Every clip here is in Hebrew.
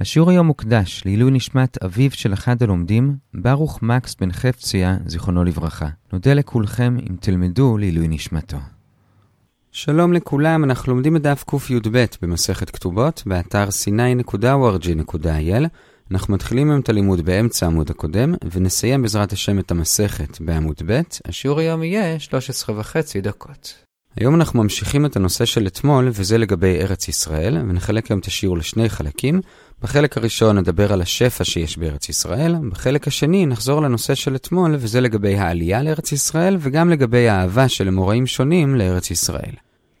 השיעור היום מוקדש לעילוי נשמת אביו של אחד הלומדים, ברוך מקס בן חפציה, זיכרונו לברכה. נודה לכולכם אם תלמדו לעילוי נשמתו. שלום לכולם, אנחנו לומדים את דף קי"ב במסכת כתובות, באתר sny.org.il. אנחנו מתחילים היום את הלימוד באמצע העמוד הקודם, ונסיים בעזרת השם את המסכת בעמוד ב'. השיעור היום יהיה 13 וחצי דקות. היום אנחנו ממשיכים את הנושא של אתמול, וזה לגבי ארץ ישראל, ונחלק היום את השיעור לשני חלקים. בחלק הראשון נדבר על השפע שיש בארץ ישראל, בחלק השני נחזור לנושא של אתמול, וזה לגבי העלייה לארץ ישראל, וגם לגבי האהבה של אמוראים שונים לארץ ישראל.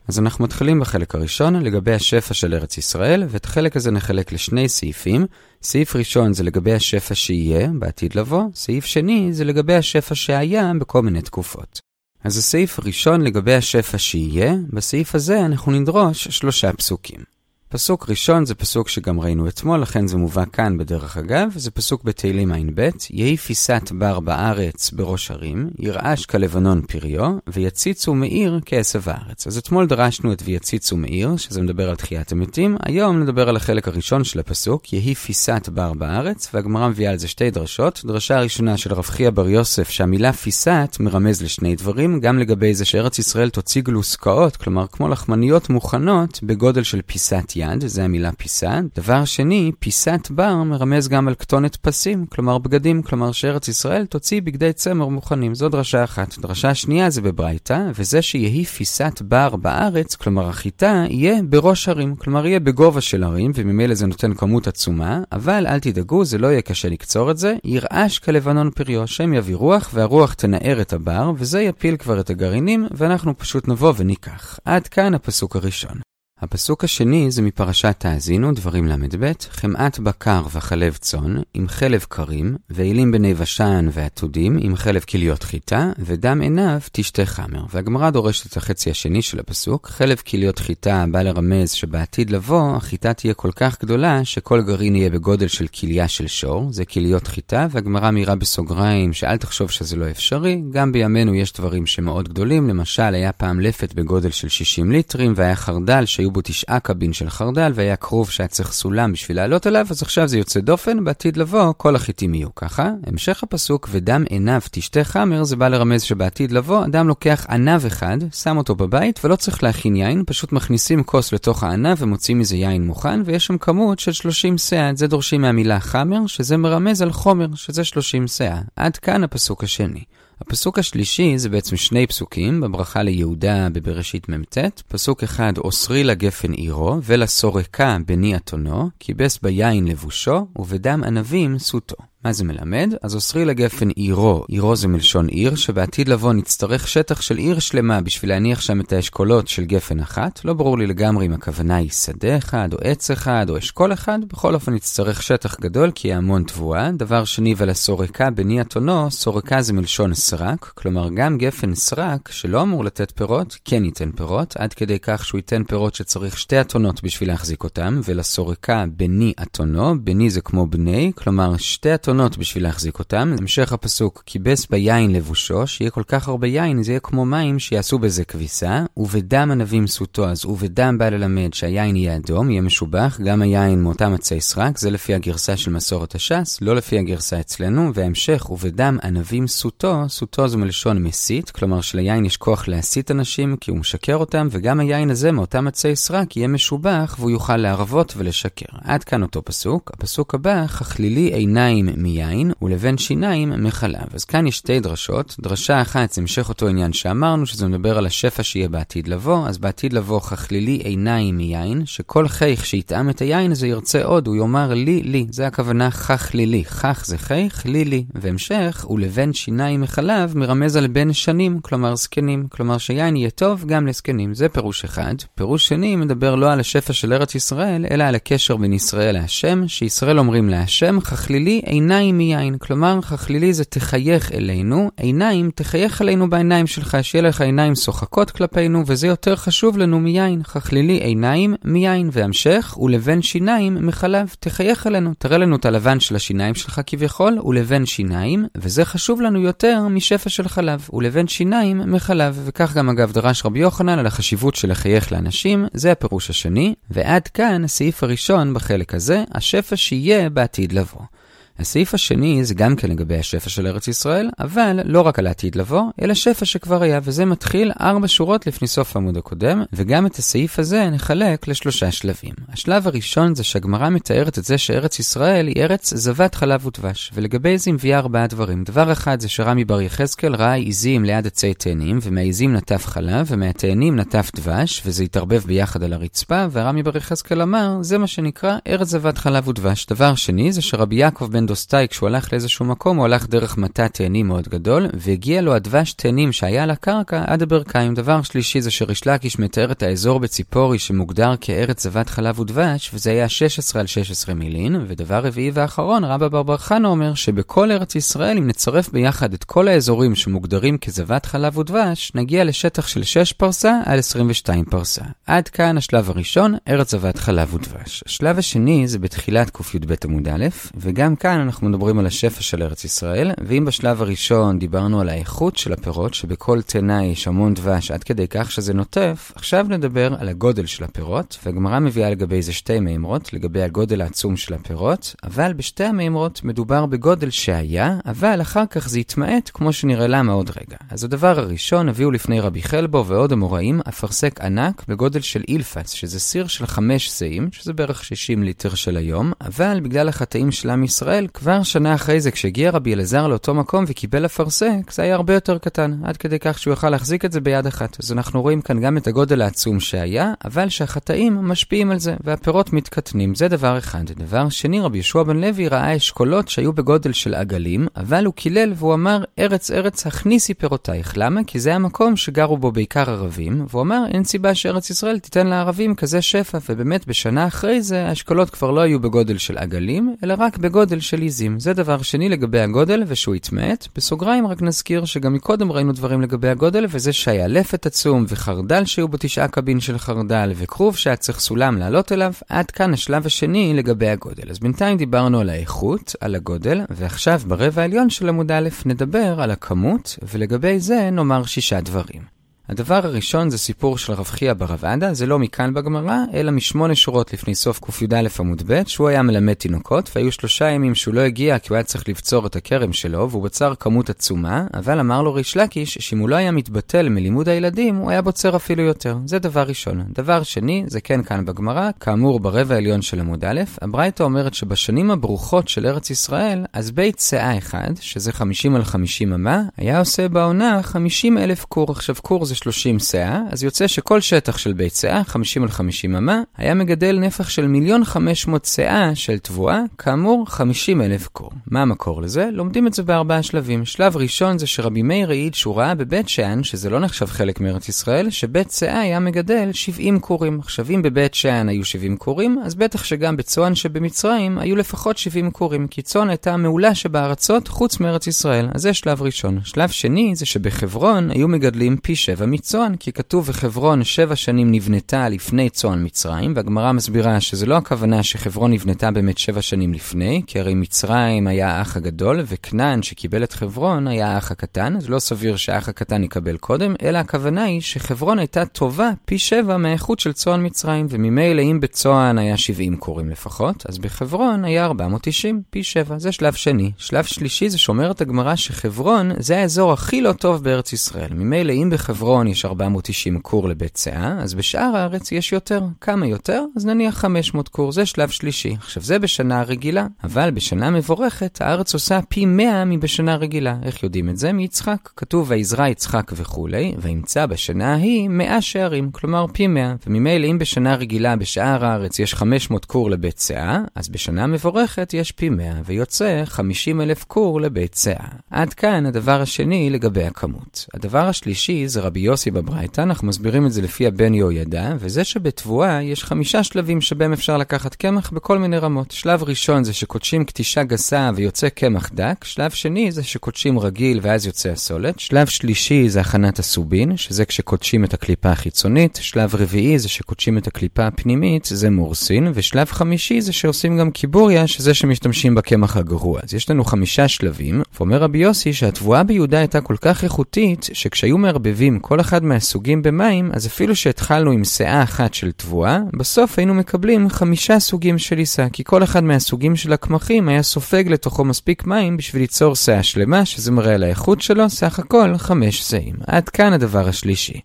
אז אנחנו מתחילים בחלק הראשון לגבי השפע של ארץ ישראל, ואת החלק הזה נחלק לשני סעיפים. סעיף ראשון זה לגבי השפע שיהיה בעתיד לבוא, סעיף שני זה לגבי השפע שהיה בכל מיני תקופות. אז הסעיף הראשון לגבי השפע שיהיה, בסעיף הזה אנחנו נדרוש שלושה פסוקים. פסוק ראשון זה פסוק שגם ראינו אתמול, לכן זה מובא כאן בדרך אגב, זה פסוק בתהילים ע"ב, יהי פיסת בר בארץ בראש הרים, ירעש כלבנון פריו, ויציצו מאיר כעשב הארץ. אז אתמול דרשנו את ויציצו מאיר, שזה מדבר על תחיית המתים, היום נדבר על החלק הראשון של הפסוק, יהי פיסת בר בארץ, והגמרא מביאה על זה שתי דרשות. דרשה הראשונה של רב חייא בר יוסף, שהמילה פיסת מרמז לשני דברים, גם לגבי זה שארץ ישראל תוציא גלוסקאות, כלומר כמו לחמניות מוכנות, בגודל של פיסת יד, זה המילה פיסה. דבר שני, פיסת בר מרמז גם על כתונת פסים, כלומר בגדים, כלומר שארץ ישראל תוציא בגדי צמר מוכנים. זו דרשה אחת. דרשה שנייה זה בברייתא, וזה שיהי פיסת בר בארץ, כלומר החיטה, יהיה בראש הרים, כלומר יהיה בגובה של הרים, וממילא זה נותן כמות עצומה, אבל אל תדאגו, זה לא יהיה קשה לקצור את זה, ירעש כלבנון פריו, השם יביא רוח, והרוח תנער את הבר, וזה יפיל כבר את הגרעינים, ואנחנו פשוט נבוא וניקח. עד כאן הפסוק הראשון. הפסוק השני זה מפרשת תאזינו, דברים ל"ב, חמאת בקר וחלב צאן, עם חלב קרים, ואילים בני בשן ועתודים, עם חלב כליות חיטה, ודם עיניו תשתה חמר. והגמרא דורשת את החצי השני של הפסוק, חלב כליות חיטה בא לרמז שבעתיד לבוא, החיטה תהיה כל כך גדולה, שכל גרעין יהיה בגודל של כליה של שור, זה כליות חיטה, והגמרא מאירה בסוגריים שאל תחשוב שזה לא אפשרי, גם בימינו יש דברים שמאוד גדולים, למשל היה פעם לפת בגודל של 60 ליטרים, והיה חרדל שהיו היו בו תשעה קבין של חרדל, והיה כרוב שהיה צריך סולם בשביל לעלות עליו, אז עכשיו זה יוצא דופן, בעתיד לבוא כל החיטים יהיו ככה. המשך הפסוק, ודם עיניו תשתה חמר, זה בא לרמז שבעתיד לבוא, אדם לוקח ענב אחד, שם אותו בבית, ולא צריך להכין יין, פשוט מכניסים כוס לתוך הענב ומוצאים מזה יין מוכן, ויש שם כמות של 30 סאה. את זה דורשים מהמילה חמר, שזה מרמז על חומר, שזה 30 סאה. עד כאן הפסוק השני. הפסוק השלישי זה בעצם שני פסוקים בברכה ליהודה בבראשית מ"ט. פסוק אחד, אוסרי לגפן עירו, ולסורקה בני אתונו, כיבס ביין לבושו, ובדם ענבים סוטו. מה זה מלמד? אז אוסרי לגפן עירו, עירו זה מלשון עיר, שבעתיד לבוא נצטרך שטח של עיר שלמה בשביל להניח שם את האשכולות של גפן אחת. לא ברור לי לגמרי אם הכוונה היא שדה אחד, או עץ אחד, או אשכול אחד, בכל אופן נצטרך שטח גדול, כי יהיה המון תבואה. דבר שני, ולסורקה בני אתונו, סורקה זה מלשון סרק, כלומר גם גפן סרק, שלא אמור לתת פירות, כן ייתן פירות, עד כדי כך שהוא ייתן פירות שצריך שתי אתונות בשביל להחזיק אותם, ולסורקה בני אתונו, בני זה כמו בני, כלומר שתי אתונות בשביל להחזיק אותם. המשך הפסוק, כיבס ביין לבושו, שיהיה כל כך הרבה יין, זה יהיה כמו מים שיעשו בזה כביסה, ובדם ענבים סוטו, אז ובדם בא ללמד שהיין יהיה אדום, יהיה משובח, גם היין מאותם עצי סרק, זה לפי הגרסה של מסורת הש"ס, לא לפי הגרסה אצלנו, וההמשך, ובדם ענבים סוטו, סוטו זה מלשון מסית, כלומר שליין יש כוח להסית אנשים כי הוא משקר אותם, וגם היין הזה מאותם עצי סרק יהיה משובח והוא יוכל להרוות ולשקר. עד כאן אותו פסוק. הפסוק הבא, חכלילי עיניים מיין ולבין שיניים מחלב. אז כאן יש שתי דרשות. דרשה אחת זה המשך אותו עניין שאמרנו, שזה מדבר על השפע שיהיה בעתיד לבוא. אז בעתיד לבוא חכלילי עיניים מיין, שכל חייך שיטעם את היין הזה ירצה עוד, הוא יאמר לי, לי. זה הכוונה חכלילי. חך זה חייך, לי, לי. והמשך, ולבין שיניים מחלב, מרמז על בין שנים, כלומר זקנים. כלומר שיין יהיה טוב גם לזקנים. זה פירוש אחד. פירוש שני מדבר לא על השפע של ארץ ישראל, אלא על הקשר בין ישראל להשם, שישראל אומרים להשם, חכלילי עיניים עיניים מיין. כלומר, חכלילי זה תחייך אלינו, עיניים תחייך אלינו בעיניים שלך, שיהיה לך עיניים שוחקות כלפינו, וזה יותר חשוב לנו מיין. חכלילי עיניים מיין, והמשך, ולבן שיניים מחלב, תחייך אלינו, תראה לנו את הלבן של השיניים שלך כביכול, ולבן שיניים, וזה חשוב לנו יותר משפע של חלב, ולבן שיניים מחלב, וכך גם אגב דרש רבי יוחנן על החשיבות של לחייך לאנשים, זה הפירוש השני, ועד כאן הסעיף הראשון בחלק הזה, השפע שיהיה בעתיד לבוא. הסעיף השני זה גם כן לגבי השפע של ארץ ישראל, אבל לא רק על העתיד לבוא, אלא שפע שכבר היה, וזה מתחיל ארבע שורות לפני סוף העמוד הקודם, וגם את הסעיף הזה נחלק לשלושה שלבים. השלב הראשון זה שהגמרא מתארת את זה שארץ ישראל היא ארץ זבת חלב ודבש, ולגבי זה מביאה ארבעה דברים. דבר אחד זה שרמי בר יחזקאל ראה עיזים ליד עצי תאנים, ומהעיזים נטף חלב, ומהתאנים נטף דבש, וזה התערבב ביחד על הרצפה, ורמי בר יחזקאל אמר, זה מה שנקרא ארץ זבת חלב ודבש. דבר שני זה שרבי יעקב בן דוסטאי, כשהוא הלך לאיזשהו מקום, הוא הלך דרך מטע תאנים מאוד גדול, והגיע לו הדבש תאנים שהיה על הקרקע עד הברכיים. דבר שלישי זה שריש לקיש מתאר את האזור בציפורי שמוגדר כארץ זבת חלב ודבש, וזה היה 16 על 16 מילין. ודבר רביעי ואחרון, רבא בר בר חנה אומר שבכל ארץ ישראל, אם נצרף ביחד את כל האזורים שמוגדרים כזבת חלב ודבש, נגיע לשטח של 6 פרסה על 22 פרסה. עד כאן השלב הראשון, ארץ זבת חלב ודבש. השלב השני זה בתחילת קי"ב עמוד א', וגם כאן כאן אנחנו מדברים על השפע של ארץ ישראל, ואם בשלב הראשון דיברנו על האיכות של הפירות, שבכל תנה יש המון דבש עד כדי כך שזה נוטף, עכשיו נדבר על הגודל של הפירות, והגמרא מביאה לגבי זה שתי מימרות, לגבי הגודל העצום של הפירות, אבל בשתי המימרות מדובר בגודל שהיה, אבל אחר כך זה יתמעט, כמו שנראה למה עוד רגע. אז הדבר הראשון, הביאו לפני רבי חלבו ועוד אמוראים, אפרסק ענק בגודל של אילפץ, שזה סיר של חמש שאים, שזה בערך 60 ליטר של היום, אבל בגלל החטאים של עם ישראל, כבר שנה אחרי זה, כשהגיע רבי אלעזר לאותו מקום וקיבל אפרסק, זה היה הרבה יותר קטן, עד כדי כך שהוא יכל להחזיק את זה ביד אחת. אז אנחנו רואים כאן גם את הגודל העצום שהיה, אבל שהחטאים משפיעים על זה, והפירות מתקטנים. זה דבר אחד. דבר שני, רבי ישוע בן לוי ראה אשכולות שהיו בגודל של עגלים, אבל הוא קילל והוא אמר, ארץ ארץ הכניסי פירותייך. למה? כי זה המקום שגרו בו בעיקר ערבים, והוא אמר, אין סיבה שארץ ישראל תיתן לערבים כזה שפע, ובאמת בשנה אחרי זה האשכולות כבר לא היו בגודל של עגלים, אלא רק בגודל של עיזים. זה דבר שני לגבי הגודל, ושהוא התמעט. בסוגריים רק נזכיר שגם מקודם ראינו דברים לגבי הגודל, וזה שהיה לפת עצום, וחרדל שהיו בו תשעה קבין של חרדל, וכרוב שהיה צריך סולם לעלות אליו. עד כאן השלב השני לגבי הגודל. אז בינתיים דיברנו על האיכות, על הגודל, ועכשיו ברבע העליון של עמוד א' נדבר על הכמות, ולגבי זה נאמר שישה דברים. הדבר הראשון זה סיפור של רב חייא ברב עדה, זה לא מכאן בגמרא, אלא משמונה שורות לפני סוף קי"א עמוד ב', שהוא היה מלמד תינוקות, והיו שלושה ימים שהוא לא הגיע כי הוא היה צריך לבצור את הכרם שלו, והוא בצר כמות עצומה, אבל אמר לו ריש לקיש, שאם הוא לא היה מתבטל מלימוד הילדים, הוא היה בוצר אפילו יותר. זה דבר ראשון. דבר שני, זה כן כאן בגמרא, כאמור ברבע העליון של עמוד א', הברייתא אומרת שבשנים הברוכות של ארץ ישראל, אז בית שאה אחד, שזה 50 על 50 אמה, היה עושה בעונה 50 אלף קור. עכשיו קור זה 30 סאה, אז יוצא שכל שטח של בית סאה, 50 על 50 אמה, היה מגדל נפח של מיליון 500 סאה של תבואה, כאמור 50 אלף קור. מה המקור לזה? לומדים את זה בארבעה שלבים. שלב ראשון זה שרבי מאיר העיד שהוא ראה בבית שאן, שזה לא נחשב חלק מארץ ישראל, שבית סאה היה מגדל 70 קורים. עכשיו אם בבית שאן היו 70 קורים, אז בטח שגם בצוען שבמצרים היו לפחות 70 קורים, כי צאן הייתה המעולה שבארצות חוץ מארץ ישראל. אז זה שלב ראשון. שלב שני זה שבחברון היו מגדלים פי 7 מצוען, כי כתוב בחברון שבע שנים נבנתה לפני צוען מצרים, והגמרא מסבירה שזה לא הכוונה שחברון נבנתה באמת שבע שנים לפני, כי הרי מצרים היה האח הגדול, וכנען שקיבל את חברון היה האח הקטן, אז לא סביר שהאח הקטן יקבל קודם, אלא הכוונה היא שחברון הייתה טובה פי שבע מהאיכות של צוען מצרים, וממילא אם בצוען היה 70 קורים לפחות, אז בחברון היה 490, פי שבע, זה שלב שני. שלב שלישי זה שאומרת הגמרא שחברון זה האזור הכי לא טוב בארץ ישראל. ממילא אם בחברון יש 490 קור לבית סאה, אז בשאר הארץ יש יותר. כמה יותר? אז נניח 500 קור, זה שלב שלישי. עכשיו זה בשנה רגילה, אבל בשנה מבורכת הארץ עושה פי 100 מבשנה רגילה. איך יודעים את זה? מיצחק. כתוב ויזרע יצחק וכולי, וימצא בשנה ההיא 100 שערים, כלומר פי 100. וממילא אם בשנה רגילה בשאר הארץ יש 500 קור לבית סאה, אז בשנה מבורכת יש פי 100, ויוצא 50 אלף קור לבית סאה. עד כאן הדבר השני לגבי הכמות. הדבר השלישי זה רבי רבי יוסי בברייתא, אנחנו מסבירים את זה לפי הבן יהוידע, וזה שבתבואה יש חמישה שלבים שבהם אפשר לקחת קמח בכל מיני רמות. שלב ראשון זה שקודשים קטישה גסה ויוצא קמח דק, שלב שני זה שקודשים רגיל ואז יוצא הסולת, שלב שלישי זה הכנת הסובין, שזה כשקודשים את הקליפה החיצונית, שלב רביעי זה שקודשים את הקליפה הפנימית, זה מורסין, ושלב חמישי זה שעושים גם קיבוריה, שזה שמשתמשים בקמח הגרוע. אז יש לנו חמישה שלבים, ואומר רבי יוסי שהתבואה ביהודה הייתה כל כך איכותית, שכשהיו מערבבים כל אחד מהסוגים במים, אז אפילו שהתחלנו עם שאה אחת של תבואה, בסוף היינו מקבלים חמישה סוגים של עיסה, כי כל אחד מהסוגים של הקמחים היה סופג לתוכו מספיק מים בשביל ליצור שאה שלמה, שזה מראה על האיכות שלו, סך הכל חמש שאים. עד כאן הדבר השלישי.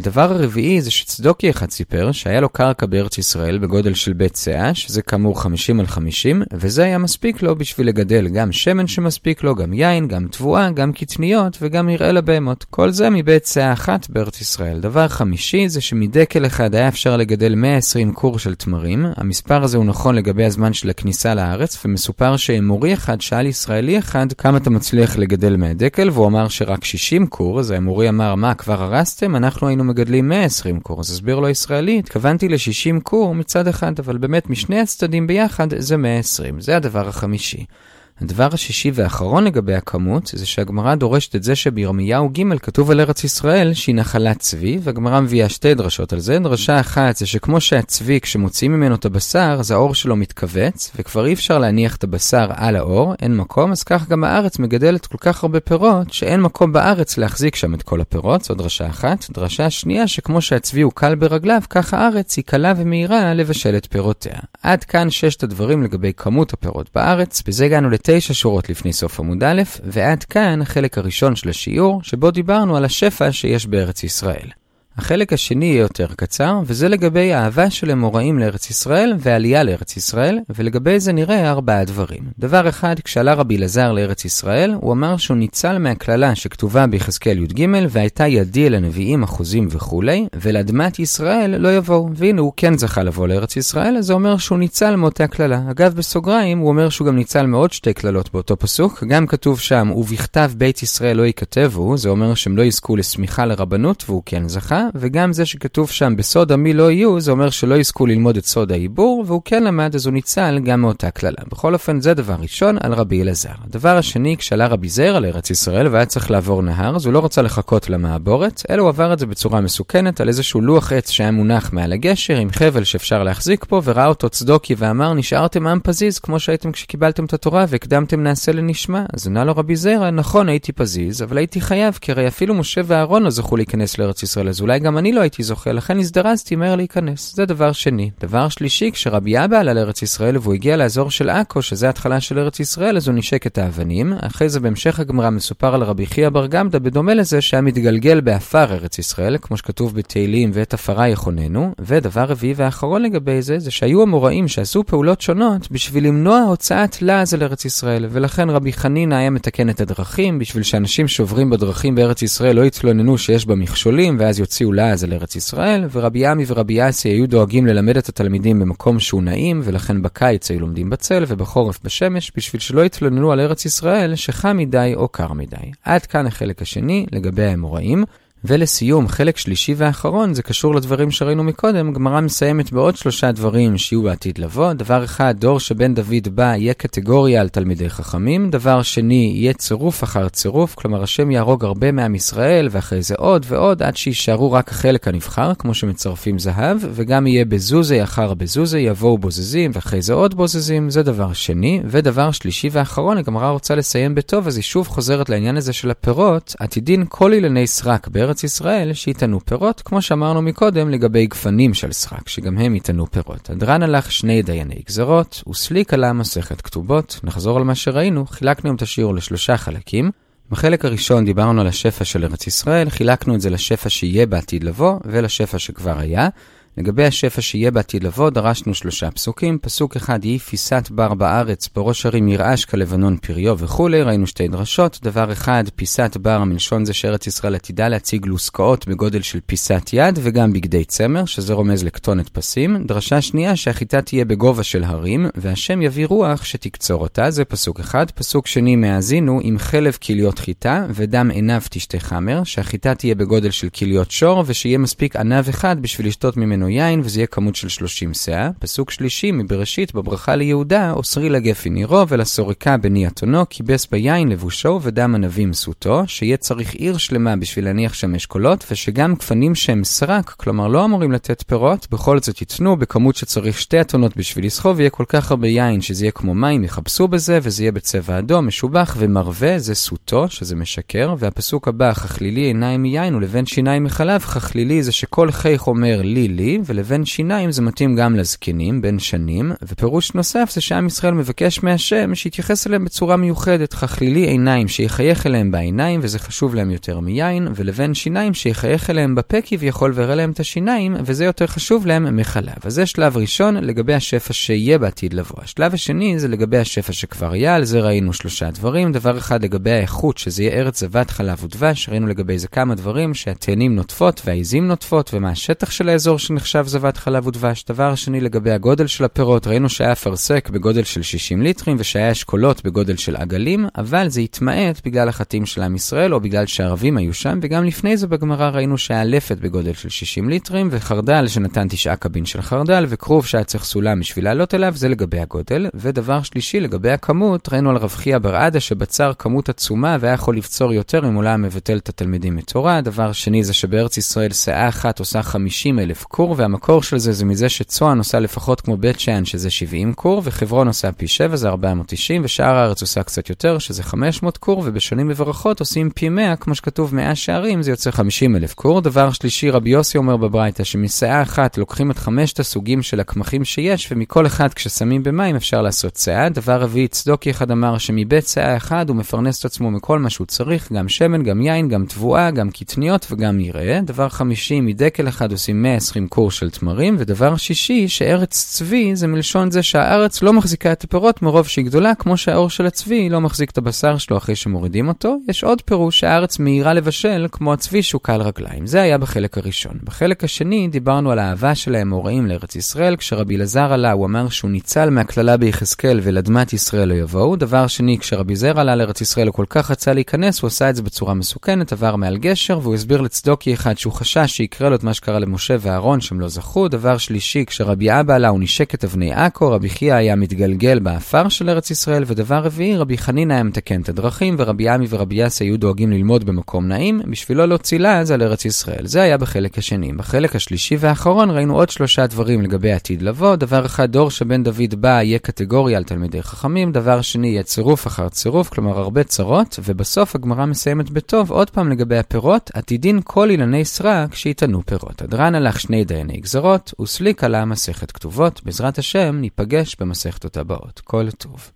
הדבר הרביעי זה שצדוקי אחד סיפר שהיה לו קרקע בארץ ישראל בגודל של בית סאה, שזה כאמור 50 על 50, וזה היה מספיק לו בשביל לגדל גם שמן שמספיק לו, גם יין, גם תבואה, גם קטניות וגם מרעה לבהמות. כל זה מבית סאה אחת בארץ ישראל. דבר חמישי זה שמדקל אחד היה אפשר לגדל 120 קור של תמרים. המספר הזה הוא נכון לגבי הזמן של הכניסה לארץ, ומסופר שאמורי אחד שאל ישראלי אחד כמה אתה מצליח לגדל מהדקל, והוא אמר שרק 60 קור, אז האמורי אמר מה כבר הרסתם? אנחנו היינו מגדלים 120 קור. אז הסביר לו ישראלי, התכוונתי ל-60 קור מצד אחד, אבל באמת משני הצדדים ביחד זה 120. זה הדבר החמישי. הדבר השישי והאחרון לגבי הכמות, זה שהגמרא דורשת את זה שבירמיהו ג' כתוב על ארץ ישראל שהיא נחלת צבי, והגמרא מביאה שתי דרשות על זה. דרשה אחת זה שכמו שהצבי, כשמוציאים ממנו את הבשר, אז האור שלו מתכווץ, וכבר אי אפשר להניח את הבשר על האור, אין מקום, אז כך גם הארץ מגדלת כל כך הרבה פירות, שאין מקום בארץ להחזיק שם את כל הפירות, זו דרשה אחת. דרשה שנייה, שכמו שהצבי הוא קל ברגליו, כך הארץ היא קלה ומהירה לבשל את פירותיה. עד כאן ששת הדברים לגבי כמות הפירות בארץ, בזה הגענו לת תשע שורות לפני סוף עמוד א', ועד כאן החלק הראשון של השיעור, שבו דיברנו על השפע שיש בארץ ישראל. החלק השני יהיה יותר קצר, וזה לגבי האהבה של אמוראים לארץ ישראל ועלייה לארץ ישראל, ולגבי זה נראה ארבעה דברים. דבר אחד, כשעלה רבי אלעזר לארץ ישראל, הוא אמר שהוא ניצל מהקללה שכתובה ביחזקאל י"ג, והייתה ידי אל הנביאים אחוזים וכולי, ולאדמת ישראל לא יבואו. והנה הוא כן זכה לבוא לארץ ישראל, אז זה אומר שהוא ניצל מאותה קללה. אגב, בסוגריים, הוא אומר שהוא גם ניצל מעוד שתי קללות באותו פסוק, גם כתוב שם, ובכתב בית ישראל לא ייכתבו, זה אומר שהם לא יזכו לשמיכה לרבנות, והוא כן זכה, וגם זה שכתוב שם בסוד עמי לא יהיו, זה אומר שלא יזכו ללמוד את סוד העיבור, והוא כן למד אז הוא ניצל גם מאותה קללה. בכל אופן, זה דבר ראשון על רבי אלעזר. הדבר השני, כשעלה רבי זר על ארץ ישראל והיה צריך לעבור נהר, אז הוא לא רצה לחכות למעבורת, אלא הוא עבר את זה בצורה מסוכנת על איזשהו לוח עץ שהיה מונח מעל הגשר עם חבל שאפשר להחזיק פה, וראה אותו צדוקי ואמר, נשארתם עם פזיז כמו שהייתם כשקיבלתם את התורה והקדמתם נעשה לנשמה. אז ענה לו רבי זרע, נכון הייתי פזיז, אבל הייתי חייב, כי הרי אפילו משה ואהרון לא זכו להיכנס לארץ ישראל, אז אולי גם אני לא הייתי זוכה, לכן הזדרזתי מהר להיכנס. זה דבר שני. דבר שלישי, כשרבי אבא עלה לארץ ישראל והוא הגיע לאזור של עכו, שזה התחלה של ארץ ישראל, אז הוא נשק את האבנים. אחרי זה בהמשך הגמרא מסופר על רבי חייא בר גמדא, בדומה לזה שהיה מתגלגל בעפר ארץ ישראל, כמו שכתוב בתהילים, ואת עפרה יכוננו. ודבר רביעי ואחרון לגבי זה, זה שהיו אמוראים שעשו פעולות שונות בשביל למנוע הוצאת לעז על ארץ ישראל, ולכן רבי חנינא היה מתקן את הדרכים, בשביל שאנשים שעוברים בדרכים בארץ ישראל לא יתלוננו שיש בה מכשולים, ואז יוציאו לעז על ארץ ישראל, ורבי עמי ורבי אסי היו דואגים ללמד את התלמידים במקום שהוא נעים, ולכן בקיץ היו לומדים בצל ובחורף בשמש, בשביל שלא יתלוננו על ארץ ישראל שחם מדי או קר מדי. עד כאן החלק השני לגבי האמוראים. ולסיום, חלק שלישי ואחרון, זה קשור לדברים שראינו מקודם, גמרא מסיימת בעוד שלושה דברים שיהיו בעתיד לבוא. דבר אחד, דור שבן דוד בא יהיה קטגוריה על תלמידי חכמים. דבר שני, יהיה צירוף אחר צירוף, כלומר השם יהרוג הרבה מעם ישראל, ואחרי זה עוד ועוד, עד שיישארו רק החלק הנבחר, כמו שמצרפים זהב, וגם יהיה בזוזי אחר בזוזי, יבואו בוזזים, ואחרי זה עוד בוזזים, זה דבר שני. ודבר שלישי ואחרון, הגמרא רוצה לסיים בטוב, אז היא שוב חוזרת לעניין הזה של הפירות, עתידין כל אילני סרק בארץ ישראל שיתנו פירות, כמו שאמרנו מקודם לגבי גפנים של סרק, שגם הם יתנו פירות. הדרן הלך שני דייני גזרות, וסליק עלה מסכת כתובות. נחזור על מה שראינו, חילקנו את השיעור לשלושה חלקים. בחלק הראשון דיברנו על השפע של ארץ ישראל, חילקנו את זה לשפע שיהיה בעתיד לבוא, ולשפע שכבר היה. לגבי השפע שיהיה בעתיד לבוא, דרשנו שלושה פסוקים. פסוק אחד, יהי פיסת בר בארץ, בראש הרים ירעש כלבנון פריו וכולי, ראינו שתי דרשות. דבר אחד, פיסת בר, מלשון זה שארץ ישראל עתידה להציג לוסקאות בגודל של פיסת יד, וגם בגדי צמר, שזה רומז לכתונת פסים. דרשה שנייה, שהחיטה תהיה בגובה של הרים, והשם יביא רוח שתקצור אותה, זה פסוק אחד. פסוק שני, מהאזינו, עם חלב כליות חיטה, ודם עיניו תשתה חמר, שהחיטה תהיה בגודל של כליות שור, ושיהיה מספיק ענב אחד בשביל לשתות ממנו יין, וזה יהיה כמות של 30 שאה. פסוק שלישי, מבראשית, בברכה ליהודה, אוסרי לגפי נירו, ולסורקה בני אתונו, כיבס ביין לבושו, ודם ענבים סוטו, שיהיה צריך עיר שלמה בשביל להניח שם אשכולות, ושגם גפנים שהם סרק, כלומר לא אמורים לתת פירות, בכל זאת ייתנו בכמות שצריך שתי אתונות בשביל לסחוב, ויהיה כל כך הרבה יין שזה יהיה כמו מים, יחפשו בזה, וזה יהיה בצבע אדום, משובח ומרווה, זה סוטו, שזה משקר, והפסוק הבא, חכלילי עיניים מיין ולבן שיניים מחלב, חכלילי זה שכל חיך אומר לי לי, ולבן שיניים זה מתאים גם לזקנים, בין שנים, ופירוש נוסף זה שעם ישראל מבקש מהשם שיתייחס אליהם בצורה מיוחדת, חכלילי עיניים שיחייך אליהם בעיניים, וזה חשוב להם יותר מיין, ולבן שיניים שיחייך אליהם בפה כביכול ויראה להם את השיניים, וזה יותר חשוב להם מחלב. אז זה שלב ראשון לגבי השפע שיהיה בעתיד לבוא. השלב השני זה לגבי השפע שכבר היה, על זה ראינו שלושה דברים. דבר אחד לגבי האיכות, שזה יהיה ארץ זבת חלב ודבש, ראינו לגבי זה כמה דברים, שהתאנים נוטפות והעיזים נוטפות, ומה השטח של האזור שנחשב זבת חלב ודבש. דבר שני לגבי הגודל של הפירות, ראינו שהיה אפרסק בגודל של 60 ליטרים, ושהיה אשכולות בגודל של עגלים, אבל זה התמעט בגלל החטאים של עם ישראל, או בגלל שהערבים היו שם, וגם לפני זה בגמרא ראינו שהיה לפת בגודל של 60 ליטרים, וחרדל שנתן תשעה קבין של חרדל, וכרוב שהיה צריך סולם בשביל לעלות אליו, זה לגבי הגודל. ודבר שלישי, לגבי הכמות, ראינו על רב חייא בר עדה שבצר כמות עצומה והיה יכול לבצור יותר אם הוא לא מבטל את התלמידים מתורה. דבר שני זה שבארץ ישראל שאה אחת עושה 50 אלף קור, והמקור של זה זה מזה שצוען עושה לפחות כמו בית שאן שזה 70 קור, וחברון עושה פי 7 זה 490, ושאר הארץ עושה קצת יותר שזה 500 קור, ובשנים מברכות עושים פי 100, כמו שכתוב 100 שערים, זה יוצא 50 אלף קור. דבר שלישי, רבי יוסי אומר בברייתא שמשאה אחת לוקחים את חמשת הסוגים של הקמחים שיש, ומכל אחד כששמים במים אפשר לעשות שאה. דבר רביעי, צדוקי אחד אמר שמבית שאה אחד הוא מפרנס את עצמו מכל מה שהוא צריך, גם שמן, גם יין, גם תבואה, גם קטניות וגם יראה. דבר חמישי, מדקל אחד עושים 120 קור של תמרים. ודבר שישי, שארץ צבי זה מלשון זה שהארץ לא מחזיקה את הפירות מרוב שהיא גדולה, כמו שהאור של הצבי לא מחזיק את הבשר שלו אחרי שמורידים אותו. יש עוד פירוש שהארץ מהירה לבשל, כמו הצבי שהוא קל רגליים. זה היה בחלק הראשון. בחלק השני דיברנו על האהבה של האמוראים לארץ ישראל. כשרבי אלעזר עלה, הוא אמר שהוא ניצל מהקללה ביחזקאל ואל אדמת ישראל לא יבואו. דבר שני, כשרבי זירא עלה לארץ ישראל הוא כל כך רצה להיכנס, הוא עשה את זה בצורה מסוכנת, עבר מעל גשר, והוא הסביר לצדוקי אחד שהוא חשש שיקרה לו את מה שקרה למשה ואהרון שהם לא זכו. דבר שלישי, כשרבי אבא עלה הוא נשק את אבני עכו, רבי חייא היה מתגלגל באפר של ארץ ישראל, ודבר רביעי, רבי חנינא היה מתקן את הדרכים, ורבי אמי ורבי אסי היו דואגים ללמוד במקום נעים, בשביל לא להוציא לעז על ארץ ישראל. זה היה בחלק השני. בחלק השלישי והאחרון ראינו עוד שלושה דברים לגבי העתיד לבוא. דבר אחד, דור שבן דוד בא יהיה קטגוריה על תלמידי חכמים. דבר שני, יהיה צירוף אחר צירוף, כלומר הרבה צרות. ובסוף הגמרא מסיימת בטוב, עוד פעם לגבי הפירות, עתידין כל אילני סרק שיתנו פירות. הדרן הלך שני דייני גזרות, וסליק עלה מסכת כתובות. בעזרת השם, ניפגש במסכתות הבאות. כל טוב.